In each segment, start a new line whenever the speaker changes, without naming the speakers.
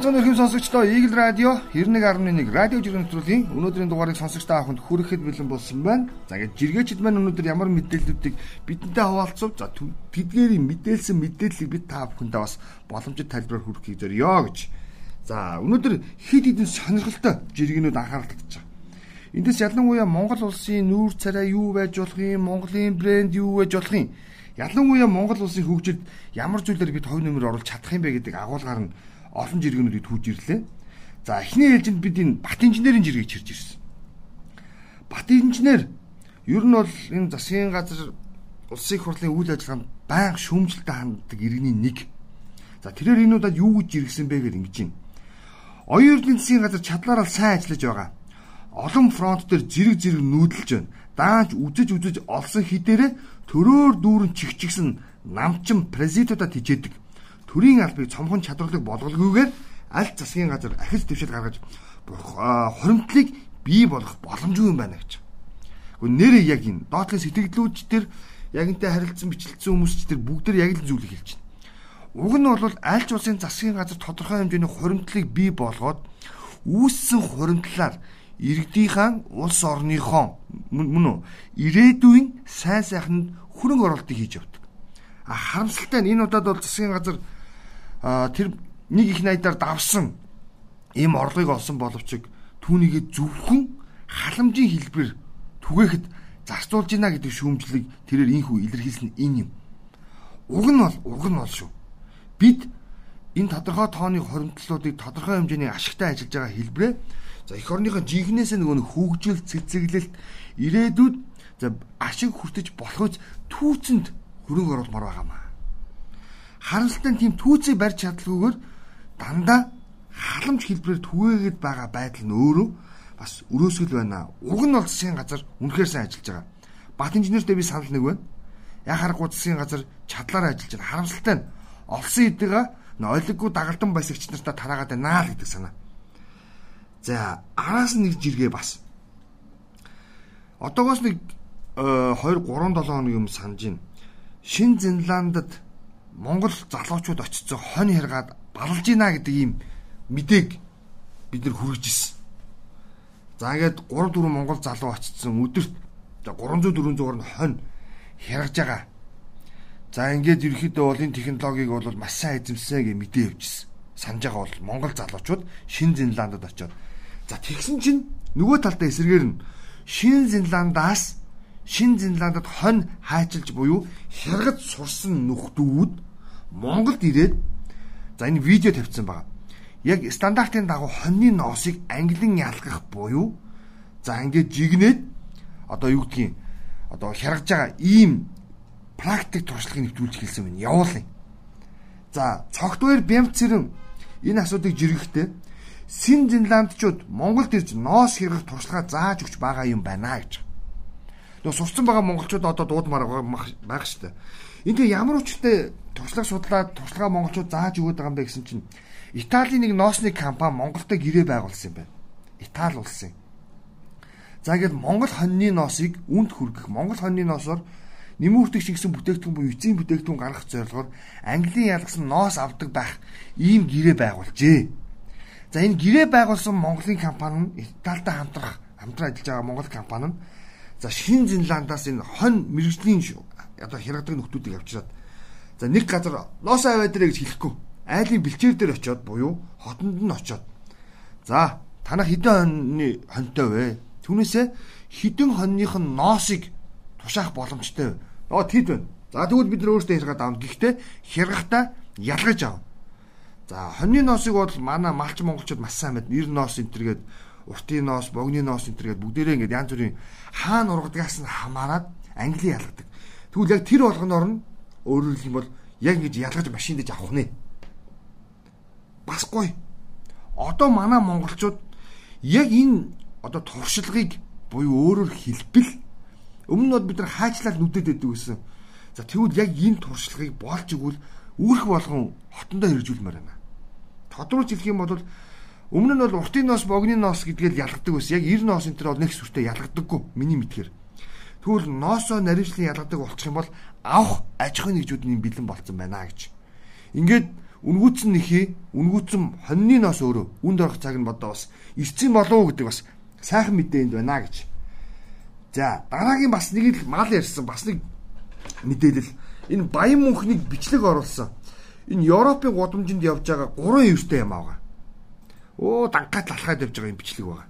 Мэцэн өрхөм сонсогчдоо Eagle Radio 91.1 радио жиргэн нэвтрүүлгийн өнөөдрийн дугаарыг сонсогч та бүхэнд хүрэхэд бэлэн болсон байна. За ингээд жиргээчд маань өнөөдөр ямар мэдээллүүдийг бидэнтэй хуваалцав. За тэдгээрийн мэдээлсэн мэдээллийг бид та бүхэндээ бас боломжит тайлбараар хүргэхийг зорьё гэж. За өнөөдөр хэд хэдэн сонирхолтой жиргэнүүд анхаарал байгаа. Эндээс ялангуяа Монгол улсын нүүр царай юу байж болох юм, Монголын брэнд юу байж болох юм. Ялангуяа Монгол улсын хөгжилд ямар зүйлээр бид хувь нэмэр оруулах чадах юм бэ гэдэг агуулгаар нь олон жиргэнүүдийг түүж ирлээ. За эхний ээлжинд бид энэ бат инженерийн жиргэг чирж ирсэн. Бат инженер ер нь бол энэ засгийн газар улсын их хурлын үйл ажиллагаанд байнга шүүмжлэлтэй ханддаг иргэний нэг. За тэрээр энэ удаад юу гэж жиргсэн бэ гэж ингэж байна. Оюун эрдэнэ засгийн газар чадлаараа сайн ажиллаж байгаа. Олон фронт дээр зэрэг зэрэг нүүдэлж байна. Даанч үзэж үзэж олсон хідээрээ төрөөр дүүрэн чихчихсэн намчин президентудад хижээдэг төрийн албыг цомхон чадварлаг болголгүйгээр аль засгийн газар ахиж дэвшил гаргаж хоримтлыг бий болгох боломжгүй юм байна гэж. Гэхдээ нэрээ яг энэ доотлын сэтгэлдлүүч төр яг энтэй харилцсан бичлэгдсэн хүмүүс төр бүгд төр яг л зүйлийг хэлж байна. Уг нь бол аль ч улсын засгийн газар тодорхой хэмжээний хуримтлыг бий болгоод үүссэн хуримтлаар иргэдийнхэн улс орныхон мөн үү ирээдүйн сайн сайханд хөрөнгө оруулалтыг хийж явдаг. А харамсалтай нь энэ удаад бол засгийн газар тэр нэг их найдаар давсан ийм орлогыг олсон боловч түүнийг зөвхөн халамжийн хэлбэр түгээхэд зарцуулж гинэ гэдэг шүүмжлэг тэрээр инхүү илэрхийлсэн энэ юм. Уг нь бол уг нь бол шүү. Бид энэ тодорхой тооны хоримтлуудыг тодорхой хэмжээний ашигтай ажиллаж байгаа хэлбэрээ за эх орныхоо жинхнээс нөгөө хөгжил цэцэглэлт ирээдүйд за ашиг хүртэж болохоос түүцэнд хөрөнгө оруулмаар байгаа маа харамсалтай тийм түүцийг барьж чадлаггүйгээр дандаа халамж хэлбэрээр түгээгээд байгаа байдал нь өөрөө бас өрөөсгөл байна. Уг нь бол засгийн газар үнэхээр сайн ажиллаж байгаа. Бат инженертэй би санал нэг байна. Яхаар засгийн газар чадлаараа ажиллаж байна. Харамсалтай нь олсон эдгээ ойлгоггүй дагалдан баясагч нартаа тараагаад байна л гэдэг санаа. За араас нэг жиргээ бас. Одоогоос нэг 2 3 7 хоног юм санаж байна. Шин Зинландд Монгол залуучууд очицсон хонь хэргаад балалж гинэ гэдэг ийм мэдээг бид нар хүргэж ирсэн. За ингээд 3 4 Монгол залуу очицсон өдөрт 300 400-аар нь хонь хэргаж байгаа. За ингээд ерөөхдөө бол энэ технологиг бол маш сайн эзэмсэн гэж мэдээ явьжсэн. Санаж байгаа бол Монгол залуучууд Шинэ Зинландд очиод за тэгсэн чинь нөгөө талдаа эсэргээр нь Шинэ Зинландаас Шин Зинландд хонь хайчилж буюу хяргаж сурсан нөхдүүд Монголд ирээд за энэ видео тавьсан байгаа. Яг стандартын дагуу хоньны ноосыг англин ялгах буюу за ингээд жигнээд одоо юу гэдгийг одоо хяргаж байгаа ийм практик туршлагыг нэвтрүүлж хэлсэн байна. Явуулъя. За цогтвэр бямцэрэн энэ асуудыг жиргэхдээ Син Зинландчууд Монголд ирж ноос хэрэглэх туршлага зааж өгч байгаа юм байна гэж. Нөгөө сурцсан байгаа монголчууд одоо дуудмаар байгаа шүү дээ. Энд ямар учиртай туршлага судлаад туршлагаа монголчууд зааж өгöd байгаа юм бэ гэсэн чинь Италийн нэг ноосны компани Монголд гэрээ байгуулсан юм байна. Итали улсын. За ингээд Монгол хоньны ноосыг үнд хүргэх Монгол хоньны ноосоор нэмүүртэг шингэсэн бүтээгдэхүүн буюу эцсийн бүтээгдэхүүн гаргах зорилгоор Английн ялгсан ноос авдаг байх ийм гэрээ байгуулжээ. За энэ гэрээ байгуулсан Монголын компани нь Италитай хамтрах хамтран ажиллаж байгаа Монгол компани нь За шин Зинландаас энэ хонь мэрэгжлийн одоо хяргадаг нөхдүүдийг авчираад за нэг газар Лос Авиадрэ гэж хэлэхгүй айлын бэлчээр дээр очиод буюу хотонд нь очиод за танах хэдэн хоньны хоньтой вэ? Түүнээсээ хэдэн хоньных нь ноосыг тушаах боломжтой вэ? Оо тэд байна. За тэгвэл бид нар өөрсдөө хэргаад аав. Гэхдээ хяргахтаа ялгаж аав. За хоньны ноосыг бол манай малч монголчууд маш сайн мэднэ. 90 ноос энэ төргээд уртын ноос, богны ноос энэ төргээд бүгдээрээ ингээд янз бүрийн хаана ургадгаас нь хамаарад англи ялгадаг. Тэгвэл яг тэр болгоноор нь өөрөөр хэлбэл яг ингэж ялгаж машин дэж авах нэ. Бас гоё. Одоо манай монголчууд яг энэ одоо туршлагыг буюу өөрөөр хэлбэл өмнө нь бид нар хайчлал нүдэд өгдөг гэсэн. За тэгвэл яг энэ туршлагыг болж игэл үүрх болгон хотондоо хэрэгжүүлмээр байна. Тодруулж хэлэх юм бол Өмнө нь бол уртын ноос, богны ноос гэдгээл ялгадаг байсан. Яг 90 ноос энэ төр бол нэг сүртэй ялгадаггүй. Миний мэдхээр. Тэгвэл ноосоо наривчлан ялгадаг болчих юм бол авах аж ахуйн нэгжүүд нь бэлэн болцсон байна гэж. Ингээд үнгүүцэн нэхий үнгүүцэн хоньны ноос өөрөө үнд орох цаг нь бодоо бас эрцэн болов гэдэг бас сайхан мэдээ энд байна гэж. За дараагийн бас нэг л мал ярьсан бас нэг мэдээлэл энэ баян мөнхнийг бичлэг оруулсан. Энэ Европын гудамжинд явж байгаа 3 өвстэй юм аа. Оо дангат алхаад явж байгаа юм бичлэг байгаа.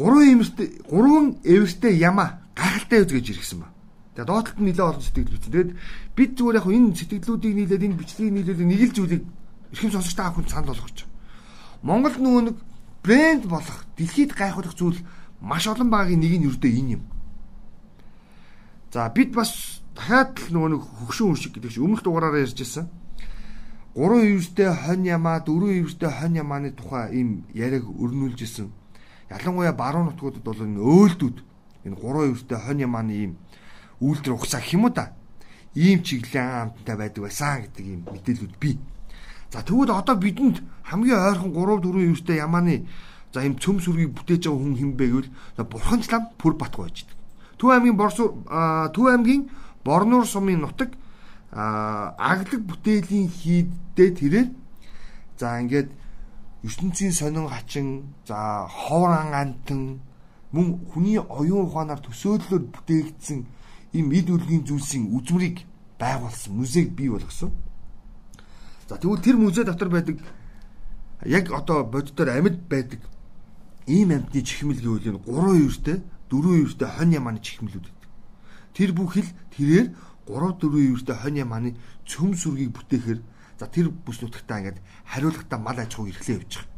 3 өвстэй 3 өвстэй яма гахалтай үз гэж иргсэн ба. За доотлолт нь нэлээд олон сэтгэл бичсэн. Тэгэд бид зүгээр яг энэ сэтгэлдлүүдийг нийлээд энэ бичлэгийг нийлээд нэг л зүйлийг эрхэм сонсогчтой авах хүн санд болгож байна. Монгол нөгөө нэг брэнд болох, дэлхийд гайхуулах зүйл маш олон багийн нэг нь юрдээ энэ юм. За бид бас дахиад л нөгөө нэг хөгшин хүн шиг гэдэг чинь өмнөх дугаараараа ярьж ирсэн. 3 ивстэй хонь ямаа, 4 ивстэй хонь ямааны тухай ийм яриаг өрнүүлж ирсэн. Ялангуяа баруун нутгуудад бол энэ өөлдүүд энэ 3 ивстэй хонь ямааны ийм үйлдвэр ухсаа юм уу да. Ийм чиглэлийн амттай байдаг байсан гэдэг ийм мэдээлүүд бий. За тэгвэл одоо бидэнд хамгийн ойрхон 3 4 юустай ямааны за ийм цөм сүргийг бүтээж байгаа хүн хинбэ гэвэл бурханч лам пүр батгүй байждаг. Төв аймгийн Борсуу Төв аймгийн Борнуур сумын нутаг аглаг бүтээлийн хийддээ тэрээр за ингээд ертөнцийн сонин хачин за ховран антан мөн хүний оюун ухаанаар төсөөллөөр бүтээгдсэн ийм эд үлгийн зүйлсийн үзмрийг байгуулсан музейг бий болгосон. За тэгвэл тэр музей дотор байдаг яг одоо боддоор амьд байдаг ийм амьтны чихмэл гэвэл энэ 3 үертэй 4 үертэй хонь ямааны чихмэлүүд байдаг. Тэр бүхэл тэрээр 3 4 үертэй хонь ямааны цөм сүргийг бүтээхээр за тэр бүс нутагтаа ингээд хариулахтаа мал аж ахуй эрхлээ явж байгаа.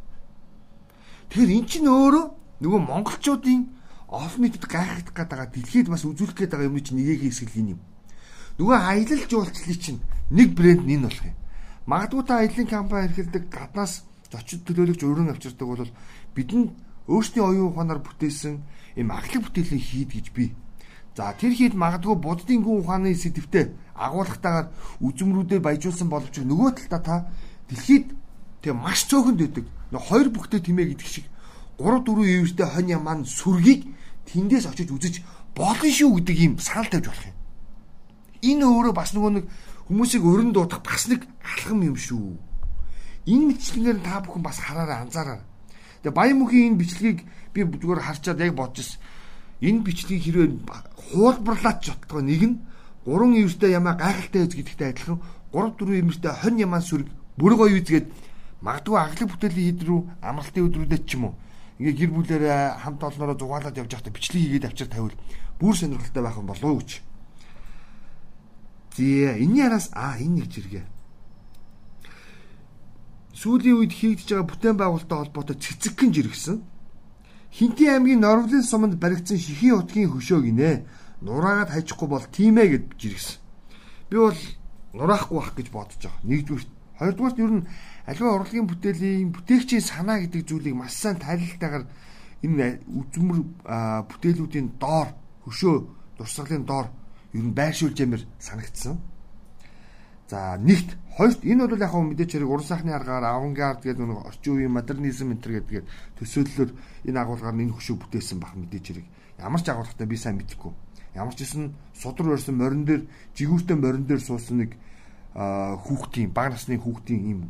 Тэгэхээр эн чинь өөрөө нөгөө монголчуудын олон нийтэд гайхагдах гэдэг дэлхийд бас үзүүлэх гээд байгаа юм чинь нэгийг хэсгэл энэ юм. Нөгөө аялал жуулчлалыг чинь нэг брэнд нь энэ болох юм. Магадгүй та аяллаа компани эрхэлдэг гаднаас зочид төлөөлөгч өрөн авчирдаг бол бидэнд өөрсдийн оюун ухаанаар бүтээсэн юм ахлах бүтээлийн хийд гэж би. За тэр хийд магадгүй буддын гүн ухааны сэдвтэ агуулгатаагаар үзмрүүдэд баяжуулсан боловч нөгөө талдаа та дэлхийд тэг маш цөөхөнд өгдөг. Хоёр бүхтэй тэмээ гэдэг шиг 3 4 ивэртэй хонь маань сүргийг тэндээс очиж үзэж болно шүү гэдэг юм санал тавьж болох юм. Энэ өөрөө бас нөгөө нэг хүмүүсийг өрн дуудах бас нэг алхам юм шүү. Энэ мэтлэгээр та бүхэн бас хараараа анзаараа. Тэгээ баян мөхийн энэ бичлэгийг би зүгээр харчаад яг бодож энэ бичлэгийг хэрвээ хуулбарлаач жотгоо нэг нь 3 ивэртэй ямаа гайхалтай үз гэдэгтэй адилхан 3 4 ивэртэй хонь ямаа сүрэг бүр гоё үзгээд магадгүй аглаг бүтээлийн хэд рүү амралтын өдрүүдэд ч юм уу ингээ гэр бүлээрээ хамт олноороо зугаалаад явж байхдаа бичлэг хийгээд авчир тавил бүр сонирхолтой байх юм болов уу гэж. Зээ энэний араас аа энэ нэг жиргээ. Сүүлийн үед хийгдэж байгаа бүтээн байгуулалттай холбоотой цэцэгхэн жиргсэн. Хинтээ аймгийн Норвлын суманд баригдсан шихийн утгийн хөшөө гинэ. Нураагаад хайчихгүй бол тийм ээ гэд жиргсэн. Би бол нураахгүй бах гэж бодож байгаа. Нэгдүгээр, хоёрдугаар нь ер нь аливаа урлагийн бүтээлийн бүтээгчийн санаа гэдэг зүйлийг маш сайн тайлалтайгаар энэ үзмэр бүтээлүүдийн доор хөшөө дурсгалын доор ер нь байршуулж ямир санагдсан. За нэгт хоёрт энэ бол яг хөө мэдээч хэрэг уран сайхны аргаар авангард гэдэг нэг орчин үеийн модернизм энэ төр гэдэг төсөөллөөр энэ агуулгаар энэ хөшөө бүтээсэн бах мэдээч хэрэг ямар ч агуулгатай би сайн мэдэхгүй. Ямар ч гэсэн судар өрсөн морин дээр жигүүртэй морин дээр суусан нэг хүүхдийн бага насны хүүхдийн ийм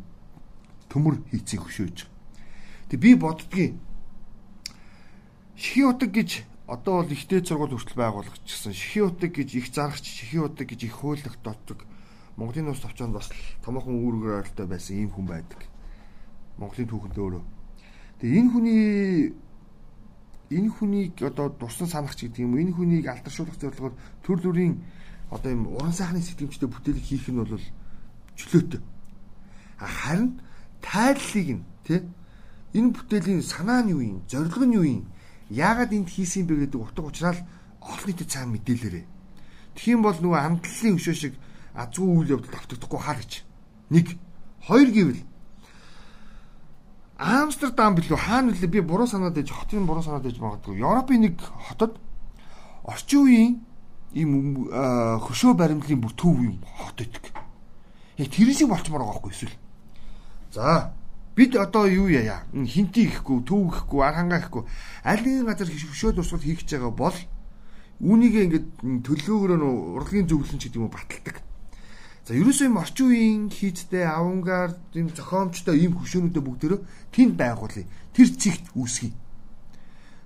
төмөр хийцийг хөшөөж. Тэг би боддгийн Шихийн утаг гэж одоо бол ихтэй сургууль хүртэл байгуулагдчихсан. Шихийн утаг гэж их зарагч, шихийн утаг гэж их хуулигт дотдог. Монголын улс товчонд бас томоохон үүрэг арилтай байсан ийм хүн байдаг. Монголын түүхэнд өөрөө. Тэгээ энэ хүний энэ хүнийг одоо дурсан санагч гэдэг юм. Энэ хүнийг алдаршуулах зорилгоор төр төрийн одоо юм уран сайхны сэтгэмжтэй бүтээлэг хийх нь бол чөлөөтэй. Харин тайллыг нь тий энэ бүтээлийн санаа нь юу юм зорилго нь юу юм яагаад энд хийсэн бэ гэдэг утга учраа олон нийтэд цаана мэдээлээрээ тэгхийн бол нөгөө амтлалын өшөө шиг азгүй үйл явдал автагдахгүй хаа гэж нэг хоёр гэвэл Амстердам билүү хаана нөлөө би буруу санаад ээж хотын буруу санаад ээж магадгүй Европын нэг хотод орчин үеийн ийм хөшөө баримтлалын бүр төв юм хот өгдөг. Яг тэр шиг болчмоор байгаа байхгүй эсвэл За бид одоо юу яа? Хинти ихгүй, төв ихгүй, архангаа ихгүй. Аль нэгэн газар хөшөө дурсгал хийх гэж байгаа бол үүнийг ингээд төлөвлөгөөр нь урлагийн зөвлөлт гэдэг юм баталдаг. За ерөөсөө юм орчин үеийн хийдтэй авангард юм зохиомжтой ийм хөшөөнүүдэд бүгдээрөө тэнд байгуулъя. Тэр цэгт үүсгий.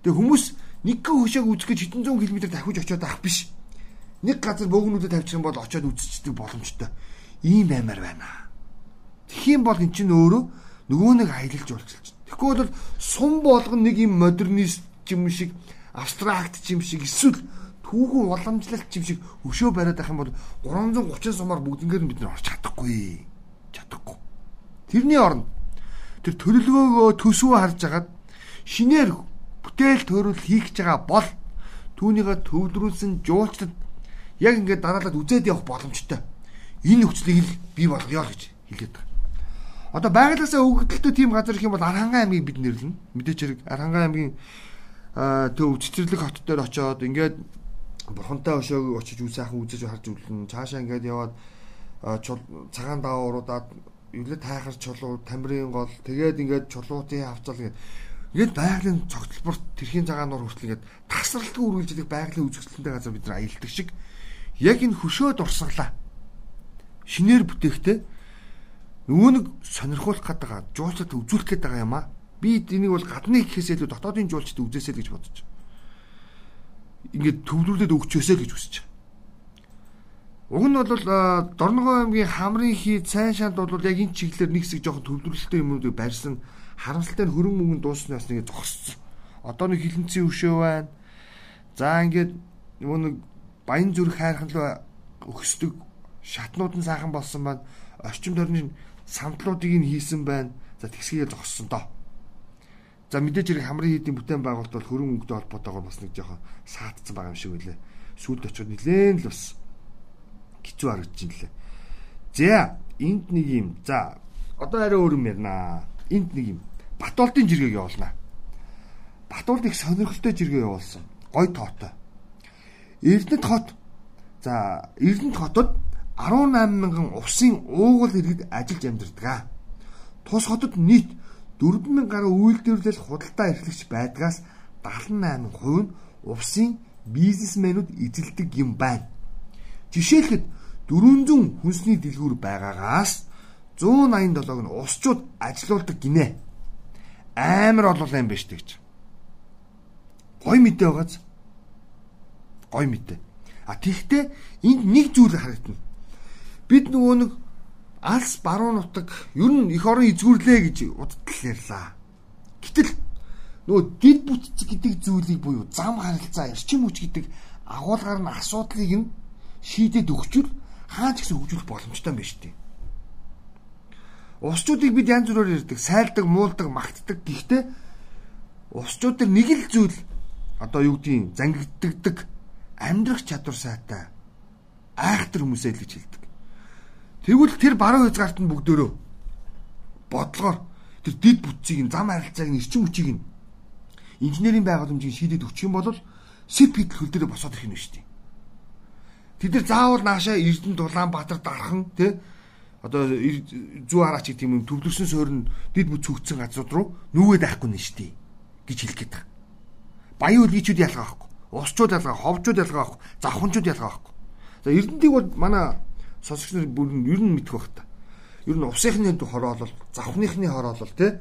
Тэгээ хүмүүс нэг хөшөөг үүсгэж хэдэн зуун километр давхиж очиод авах биш. Нэг газар бөөгнүүдэд тавьчих юм бол очиод үзчихдэг боломжтой. Ийм аймаар байна. Тэгхийн бол эн чинь өөрөө нөгөө нэг аялалж уулзалж. Тэгэхгүй бол сум болгон нэг юм модернист юм шиг абстракт юм шиг эсвэл түүхэн уламжлалт юм шиг өшөө бариад ах юм бол 330 сумаар бүгднгээр нь бид нар орч чадахгүй. Чадахгүй. Тэрний оронд тэр төлөвлөгөөгөө төсвөө харж агаад шинээр бүтээл төрөл хийх гэж байгаа бол түүнийгээ төвлөрүүлсэн жуулчдад яг ингээд дараалаад үзээд явах боломжтой. Энэ нөхцөлийг л бий болгоё л гэж хэлээд байгаа. Одоо байгалиасаа өгөгдөлтөй тийм газар их юм бол Архангай аймгийг бид нэрлэнэ. Мэдээч хэрэг Архангай аймгийн төв өвчтөрлөг хот дээр очоод ингээд бурхантай өшөөг очиж үсайхан үзэж харж үлдэн цаашаа ингээд яваад цагаан даавруудаад эвлээ тайхар чулуу тамирын гол тэгээд ингээд чулуутын хавцал ингээд ингээд байгалийн цогцлборт тэрхийн цагаан нуур хүртэл ингээд тасралтгүй үргэлжлэх байгалийн үзэсгэлэнтэй газар бид нар аялдаг шиг. Яг энэ хөшөө дурсгалаа шинээр бүтээхтэй нөгөө нэг сонирхуулах гэдэг жуулчд үзүүлэх байгаа юм а би энийг бол гадны гэхээс илүү дотоодын жуулчд үзээсэй л гэж бодож. байна ингээд төвлөрүүлээд өгчөөсэй гэж хүсэж байгаа. Уг нь бол Дорногов аймгийн хамрын хий цайн шанд бол яг энэ чиглэлээр нэг хэсэг жоохон төвлөрөлттэй юмнуудыг барьсан харамсалтай нь хөрөн мөнгөнд дууснаас нэг зогссон. Одоо нэг хилэнцгийн өшөө байна. За ингээд нэг баян зүрх хайрхан руу өгсдөг шатнууд нь сайхан болсон байна. Орчин тойрны самтлуудыг нь хийсэн байна. За тэгсгээ зогссон доо. За мэдээж хэрэг хамрын хийдийн бүтээн байгуулалт бол хөрөн өнгөтэй холбоотойгоор бас нэг жоохон саатсан байгаа юм шиг үлээ. Сүүлд очиод нилээн л бас хэцүү харагдаж ин лээ. За энд нэг юм. За одоо арай өөр юм ярина. Энд нэг юм. Батуултын жиргэг явуулнаа. Батуулт их сонирхолтой жиргээ явуулсан. Гой тоотой. Эрдэнэт хот. За Эрдэнэт хотод 18 мянган усын уугуул иргэд ажиллаж амьдардаг. Тус хотод нийт 4000 гаруй үйлдвэрлэл худалдаа эрхлэгч байдгаас 78% нь увсын бизнесмэнүүд эзэлдэг юм байна. Жишээлхэд 400 хүнсний дэлгүүр байгаагаас 187-г нь усчууд ажилуулдаг гинэ. Амар олол юм шүү гэж. Гой мэдээ байгааз. Гой мэдээ. А тэгтээ энд нэг зүйл харагдана. Бид нөгөө нэг алс баруун нутаг ер нь эх орон эзгүрлээ гэж удтал ярьлаа. Гэтэл нөгөө дид бүтц гэдэг зүйлийг буюу зам харилцаа эрчим хүч гэдэг агуулгаар нь асуудлыг нь шийдэд өгчвөл хаан ч гэсэн хөгжүүлэх боломжтой юм байна шүү дээ. Усчуудыг бид янз бүрээр ярьдаг, сайлдаг, муулдаг, магтдаг. Гэхдээ усчууд нар нэг л зүйл одоо юу гэдгийг зангиддаг амьдрах чадвар сайтай айхтар хүмүүсээ л гэж хэлдэг. Тэгвэл тэр баруун хязгаарт нь бүгдөө бодлогоор тэр дид бүтцийг нь зам харилцааг нь эрчим хүчийг нь инженерийн байгууламжийг шийдэд өгчих юм бол сэт хит хөл дээр босоод ирэх юм шүү дээ. Тэд нар заавал наашаа Эрдэнэ Улаанбаатар дархан тий одоо зүү хараач гэх юм төвлөрсөн суурь нь дид бүц хөгцсөн газрууд руу нүвэд авахгүй нь шүү дээ гэж хэлэх гээд байгаа. Баян үлгийчүүд ялгаа авахгүй. Усчууд ялгаа, ховчууд ялгаа авахгүй, завханчууд ялгаа авахгүй. За Эрдэнтийг бол манай сонсогч нар бүр ер нь мэдэх байх та. Ер нь усынхны хороолол, завхныхны хороолол тий.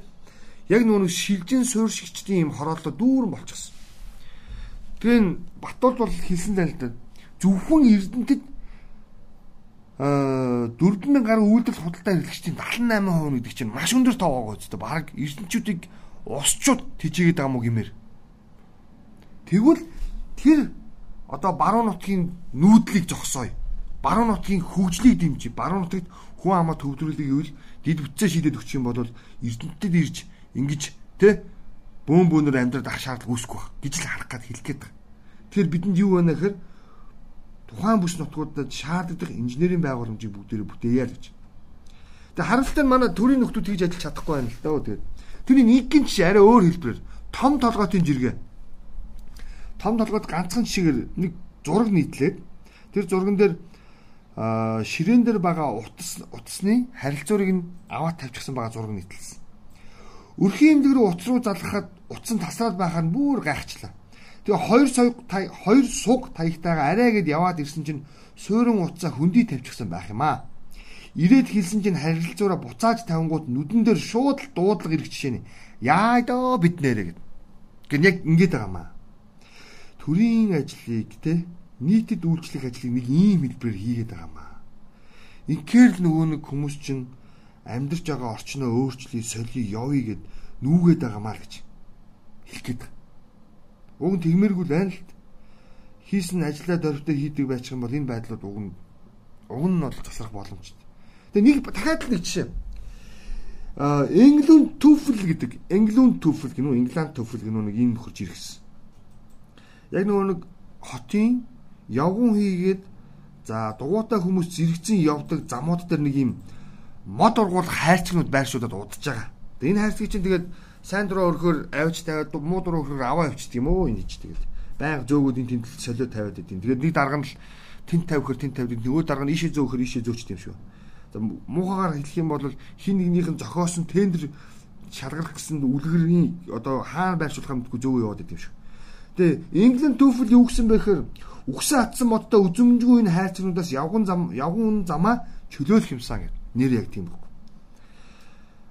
Яг нөгөө шилжин суурьшигчдийн юм хорооллоо дүүрэн болчихсон. Тэгээ Батбол бол хэлсэн да. Зөвхөн Эрдэнэтэд аа 4000 гаруй үйлдэл худалдаа хэрэглэгчдийн 78% гэдэг чинь маш өндөр тоо байгаа үстэй. Бараг эрдэнчүүдийг усчууд тэжээгээд байгаа мó гэмээр. Тэгвэл тэр одоо баруун нутгийн нүүдлийг зогсооё баруун нутгийн хөгжлийг дэмжиж баруун нутагт хүн амаа төвлөрүүлэх гэвэл дид бүтцээ шийдээд өгчих юм бол эрдэнэтэд ирж ингэж тэ бөөн бөөнөр амьдраад ах шаардлага үүсэхгүй байх гэж л харах гад хэлэх гээд байна. Тэгэхээр бидэнд юу байна гэхээр тухайн бүс нутгуудад шаардлагатай инженерийн байгууламжийг бүгдээрээ бүтээе л гэж. Тэгээ харамсалтай нь манай төрийн нөхдүүд хийж ажиллаж чадахгүй байна л даа. Тэгээд тэрний нэгэн жишээ арай өөр хэлбэрээр том толгойн жиргээ. Том толгойд ганцхан жишээгээр нэг зураг нийтлээд тэр зурган дээр ширээн дээр байгаа утас утасны харилцуурыг нь аваад тавьчихсан байгаа зураг нийтэлсэн. Өрхийн имдэг рүү утас руу залгахад утас нь тасраад байхаар нь бүр гайхчлаа. Тэгээ хоёр суг хоёр суг таягтайгаа арай гэд яваад ирсэн чинь суурин утсаа хөндөй тавьчихсан байх юм аа. Ирээд хэлсэн чинь харилцаараа буцааж тавингууд нүдэн дээр шууд л дуудлага ирэх жишээ нь. Яа доо бид нэрэ гэд. Гэн яг ингэж байгаа маа. Төрийн ажлыг те нийтэд үйлчлэх ажлыг нэг ийм хэлбэрээр хийгээд байгаа маа. Инхээр л нөгөө нэг хүмүүс чинь амьдарч байгаа орчноо өөрчлөе, солиё, явъя гэд нүүгээд байгаа маа гэж хэлэх гээд. Уг нь тэгмэргүй л байна л хийсэн ажлаа дөрөвтэй хийдэг байчих юм бол энэ байдлууд уг нь уг нь бол тасрах боломжтой. Тэгээ нэг дахиад л нэг жишээ. А England TOEFL гэдэг England TOEFL гэнүү England TOEFL гэнүү нэг юм нөхөрж иргэсэн. Яг нөгөө нэг хотын явган хийгээд за дугуйтай хүмүүс зэрэгцэн явдаг замууд дээр нэг юм мод ургуулах хайрцагнууд байршуудад удаж байгаа. Тэгээ энэ хайрцаг чинь тэгээд сайн дураа өрхөөр авч тавиад муу дураа өрхөөр аваа авчдаг юм уу энэ ч тэгээд байнга зөөгүүдийн тэмдэлт солио тавиад идэв. Тэгээд нэг дарга нь л тент тавихэр тент тавьдаг нөгөө дарга нь ийшээ зөөхөр ийшээ зөөчт юм шүү. За муухагаар хэлэх юм бол хин нэгнийх нь зохиосон тендер шалгарах гэсэн үлгэрийн одоо хаана байршуулах юмдгүй зөөгөө яваад идэв шүү. Тэгээ England TOEFL юу гэсэн бэ гэхээр үгсэн атсан модтой үзэмжгүй энэ хайрцагнуудаас явган зам явган замаа чөлөөлөх юмсан гэдэг. Нэр яг тийм баг.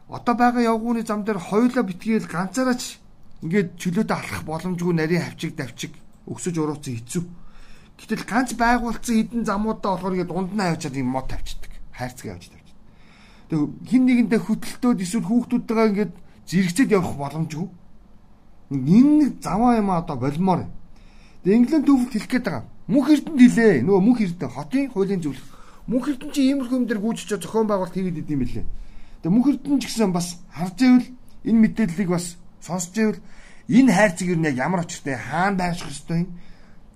Одоо байгаа явгууны зам дээр хоёулаа битгээл ганцаараач ингээд чөлөөтэй алхах боломжгүй нарийн хавчиг давчиг өксөж урууцсан хэцүү. Гэтэл ганц байгуулсан хідэн замуудаа болохоор ингээд дунд нь авчаад юм мод тавьчихдаг. Хайрцаг авч тавьчихдаг. Тэг хин нэгэндээ хөтөлтөөд эсвэл хүүхдүүдтэйгээ ингээд зэрэгцээд явах боломжгүй. Энэ нэг заваа юм одоо болмоор. Инглинд төвлөлт хэлэх гээд байгаа. Мөнх эрдэнд хэлээ. Нөгөө мөнх эрдэнэ хотын хуулийн зөвлөх. Мөнх эрдэн чи иймэрхүү юм дээр гүйжиж зохион байгуулалт хийгээд идэм билээ. Тэгээ мөнх эрдэн ч гэсэн бас харж ивэл энэ мэдээллийг бас сонсч ивэл энэ хайрцаг юу яг ямар очиртай хаана байрших ёстой юм.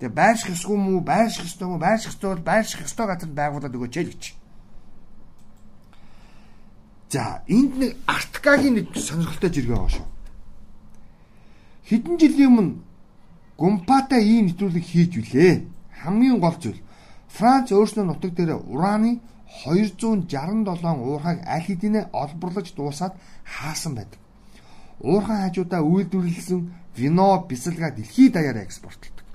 Тэгээ байрших ёсгүй мүү, байрших ёстой мүү, байрших ёстой бол байрших ёстой газар байгуулад өгөөч л гэж. За энд нэг арткагийн нэг сонирхолтой зэрэг байгаа шүү. Хэдэн жилийн өмнө Гумпатай ийм нэвтрүүлэг хийж үлээ. Хамгийн гол зүйл Франц өөрснөө нутаг дээр ураны 267 уурхайг аль хэдийнэ олборлож дуусаад хаасан байдаг. Уурхай хажуудаа үйлдвэрлэсэн вино, бисэлга дэлхийд даяараа экспортлдог.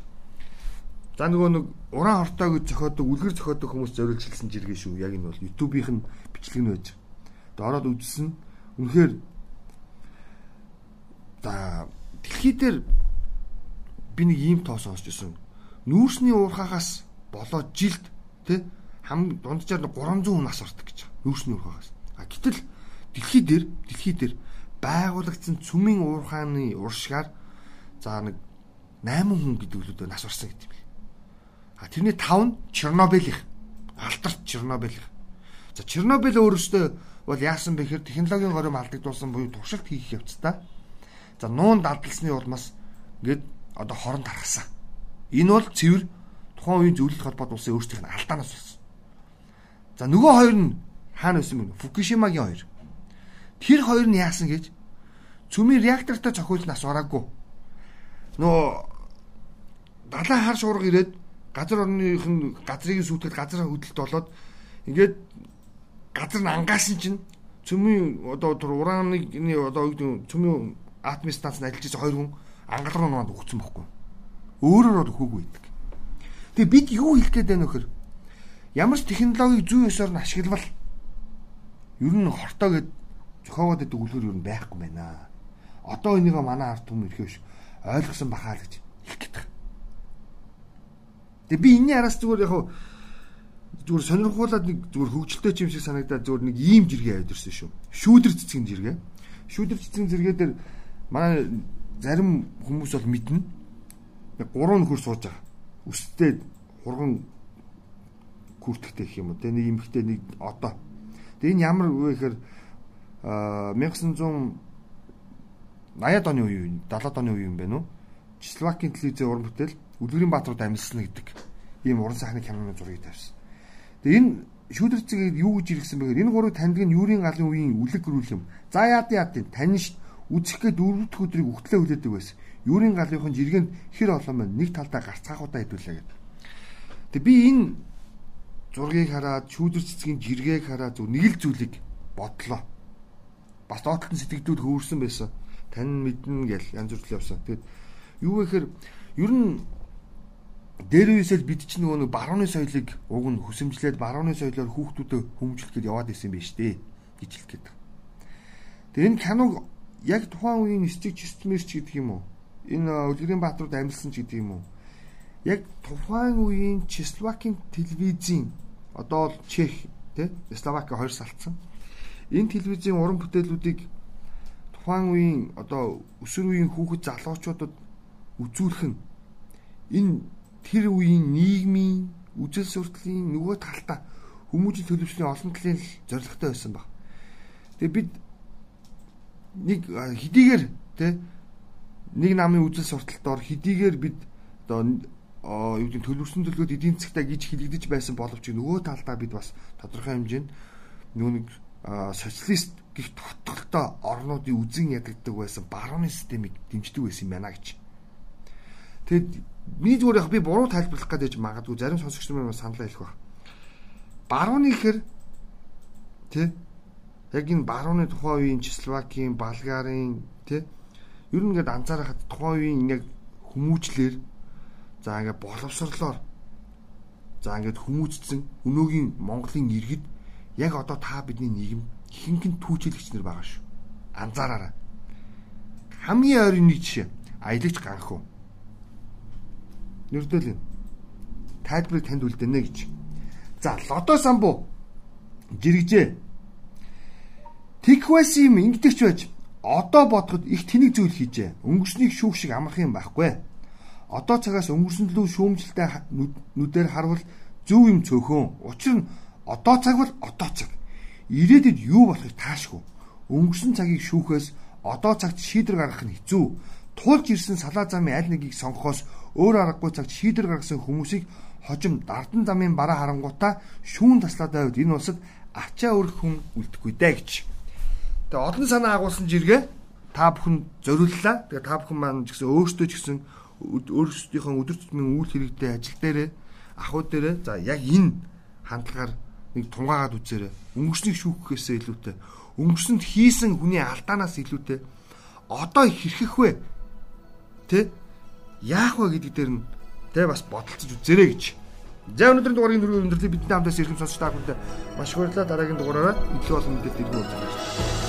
За нөгөө нэг уран хортойг зохиодог, үлгэр зохиодог хүмүүс зориулж хэлсэн жиргээ шүү. Яг энэ бол YouTube-ийн бичлэг нь байж. Дороод үзсэн. Үнэхээр за дэлхий дээр би нэг ийм тоо сонсч ирсэн. Нүүрсний уурхаагаас болоод жилд тий хам дунджаар 300 хүн нас ордог гэж. Нүүрсний уурхаагаас. А гэтэл дэлхий дээр дэлхий дээр байгуулагдсан цүмийн уурхааны уршгаар за нэг 8 хүн гэдэг үлүүдээ нас орсон гэдэг юм. А тэрний 5 нь Чернобылийнх. Алдарт Чернобылийнх. За Чернобыль өөрөөсөө бол яасан бэ гэхээр технологийн горим алдагдуулсан буюу туршилт хийх явцдаа за нуун дадалсны улмаас ингээд одоо хорон тархсан. Энэ бол цэвэр тухайн үеийн зөвлөлт холбоот улсын өөрсдийнх нь алдаанаас болсон. За нөгөө хоёр нь хаана байсан бэ? Фукушимагийн хоёр. Тэр хоёр нь яасан гэж цөмийн реактортой цохиулж нас ороогүй. Нөө далайн хар шуурга ирээд газар орных нь газрыг сүйтгэл газар хөдөлт болоод ингээд газар нь ангаасан чинь цөмийн одоо тэр ураныг одоо цөмийн атомын станцд ажиллаж байгаа хоёр хүн ангалруу нуанд өгсөн бохгүй. Өөрөөр бол өгөөгүй байдаг. Тэгээ бид юу хэлэх гээд байна вөхөр? Ямар ч технологиг зүй ёсоор нь ашиглавал ер нь хортоо гэд зохиогоод байдаг үлгэр ер нь байхгүй байна. Одоо энийг манай ард түмэн ирэхвш ойлгосон бахаа л гэж хэлэх гээд байна. Тэгээ би энэний араас зүгээр яг зүгээр сонирхуулаад нэг зүгээр хөвгөлтэй юм шиг санагдаад зүгээр нэг ийм жиргээ аваад ирсэн шүү. Шүүдэр цэцгийн жиргээ. Шүүдэр цэцгийн зэрэгээ дээр манай зарим хүмүүс бол мэднэ. Нэг гурван нөхөр сууж байгаа. Өстөд хурган күртгэхтэй гэх юм уу. Тэ нэг эмхтэй нэг одоо. Тэ энэ ямар вэ гэхээр 1980-ад оны үе юу? 70-ад оны үе юм бэ нүү? Чесловакийн телевизийн уран бүтээл Үлгэрийн Баатарууд амьдсан гэдэг ийм уран сайхны киноны зургийг тавьсан. Тэгээ энэ шүүдэрцгийг юу гэж иргсэн бэхээр энэ гурыг таньдаг нь Юурийн галын үеийн үлэг гэрүүл юм. За яад яад тань ш үзэхгээ дөрөвдөх өдрийг өгтлээ хүлээдэг байсан. Юурийн галынхан жиргэнд хэр олон байна нэг талдаа гарцгаахуудаа хэдүүлээ гэдэг. Тэг би энэ зургийг хараад шүүдэр цэцгийн жиргээг хараад зөв нэг л зүйлийг бодлоо. Бас доотлон сэтгэлдүүд хөөрсөн байсан. Тань мэднэ гэл янз бүр явсан. Тэгэд юу гэхээр Ер нь дээр үесэл бид чинь нөгөө нэг барууны соёлыг уг нь хүсэмжлээд барууны соёлоор хүүхдүүдэд хүмүүжлэхэд яваад исэн байж тээ гэж хэлэх гээд. Тэгээ энэ киног яг тухайн үеийн стик системэрч гэдэг юм уу? Энэ Үлгэрийн Баатарууд амьдсан ч гэдэг юм уу? Яг тухайн үеийн Чесловакийн телевизийн одоо л Чех тий Словаки хоёр салцсан. Энэ телевизийн уран бүтээлүүдийг тухайн үеийн одоо өсвөр үеийн хүүхэд залуучуудад үзүүлэх нь энэ тэр үеийн нийгмийн үжил сурталын нөгөө талдаа хүмүүжил төлөвчний олон талын зорилготой байсан баг. Тэгээ бид нэг хэдийгээр тэ нэг намын үжил сурталтоор хэдийгээр бид одоо юу гэдэг төлөвсөн төлөвлөгөөд эдийн засгтаа гэж хилэгдэж байсан боловч нөгөө талдаа бид бас тодорхой хэмжээнд нэг социалист гих тогтолтой орнуудын үзэн ядагддаг байсан барууны системийг дэмждэг байсан юм байна гэж. Тэгэд Миний зүгээр яг би буруу тайлбарлах гэдэг магадгүй зарим сонсогч нар саналаа хэлэх баг. Барууны ихэр тий яг энэ барууны тухайн үеийн Чесловакийн, Болгарын тий ер нь ингээд анзаарахад тухайн үеийн яг хүмүүжлэр за ингээд боловсрлоор за ингээд хүмүүжсэн өнөөгийн Монголын иргэд яг одоо та бидний нийгэм хинхэн түүчилэгч нар байгаа шүү. Анзаараарай. Хамгийн ойрын нэг жишээ аялагч ганхуу Нэрдэл юм. Тайлбарыг танд үлдэнэ гэж. За, лодо самбуу жирэгжээ. Тэгвэс юм ингэдэгч байж одоо бодоход их тэнэг зүйл хийжээ. Өнгөрснийг шүүх шиг амарх юм байхгүй. Одоо цагаас өнгөрсөн лүү шүүмжлэлтэй нүдээр харвал зөв юм цөөхөн. Учир нь одоо цаг бол одоо цаг. Ирээдүйд юу болохыг таашгүй. Өнгөрсөн цагийг шүүхээс одоо цагт шийдвэр гаргах нь хэцүү. Туулж ирсэн салаа замын аль нэгийг сонгохоос өөр аргагүй цагт шийдвэр гаргасан хүмүүсийг хожим дардан замын бараа харангуудаа шүүн таслаад байвал энэ улсад ачаа өрөх хүн үлдэхгүй дээ гэж. Тэгээ олон санаа агуулсан жиргээ та бүхэн зориуллаа. Тэгээ та бүхэн маань ч гэсэн өөрсдөө ч гэсэн өөрсдийнхөө өдөр тутмын үйл хэрэгтэй ажил дээрээ ахуй дээрээ за яг энэ хандлагаар нэг тунгаагаад үзээрэй. Өнгөрснийг шүүхгээсээ илүүтэй. Өнгөрсөнд хийсэн хүний алдаанаас илүүтэй одоо хэрхэх вэ? Тэ? яах вэ гэдэг дээр нь тэ бас бодолцож үзээрэй гэж. За өнөөдрийн дугаарыг өндөрлөө бидний хамтаас ирхэм сонсож та бүхэнд маш их баярлалаа. Дараагийн дугаараараа илүү олон мэдээлэл иргэн үзүүлж байна.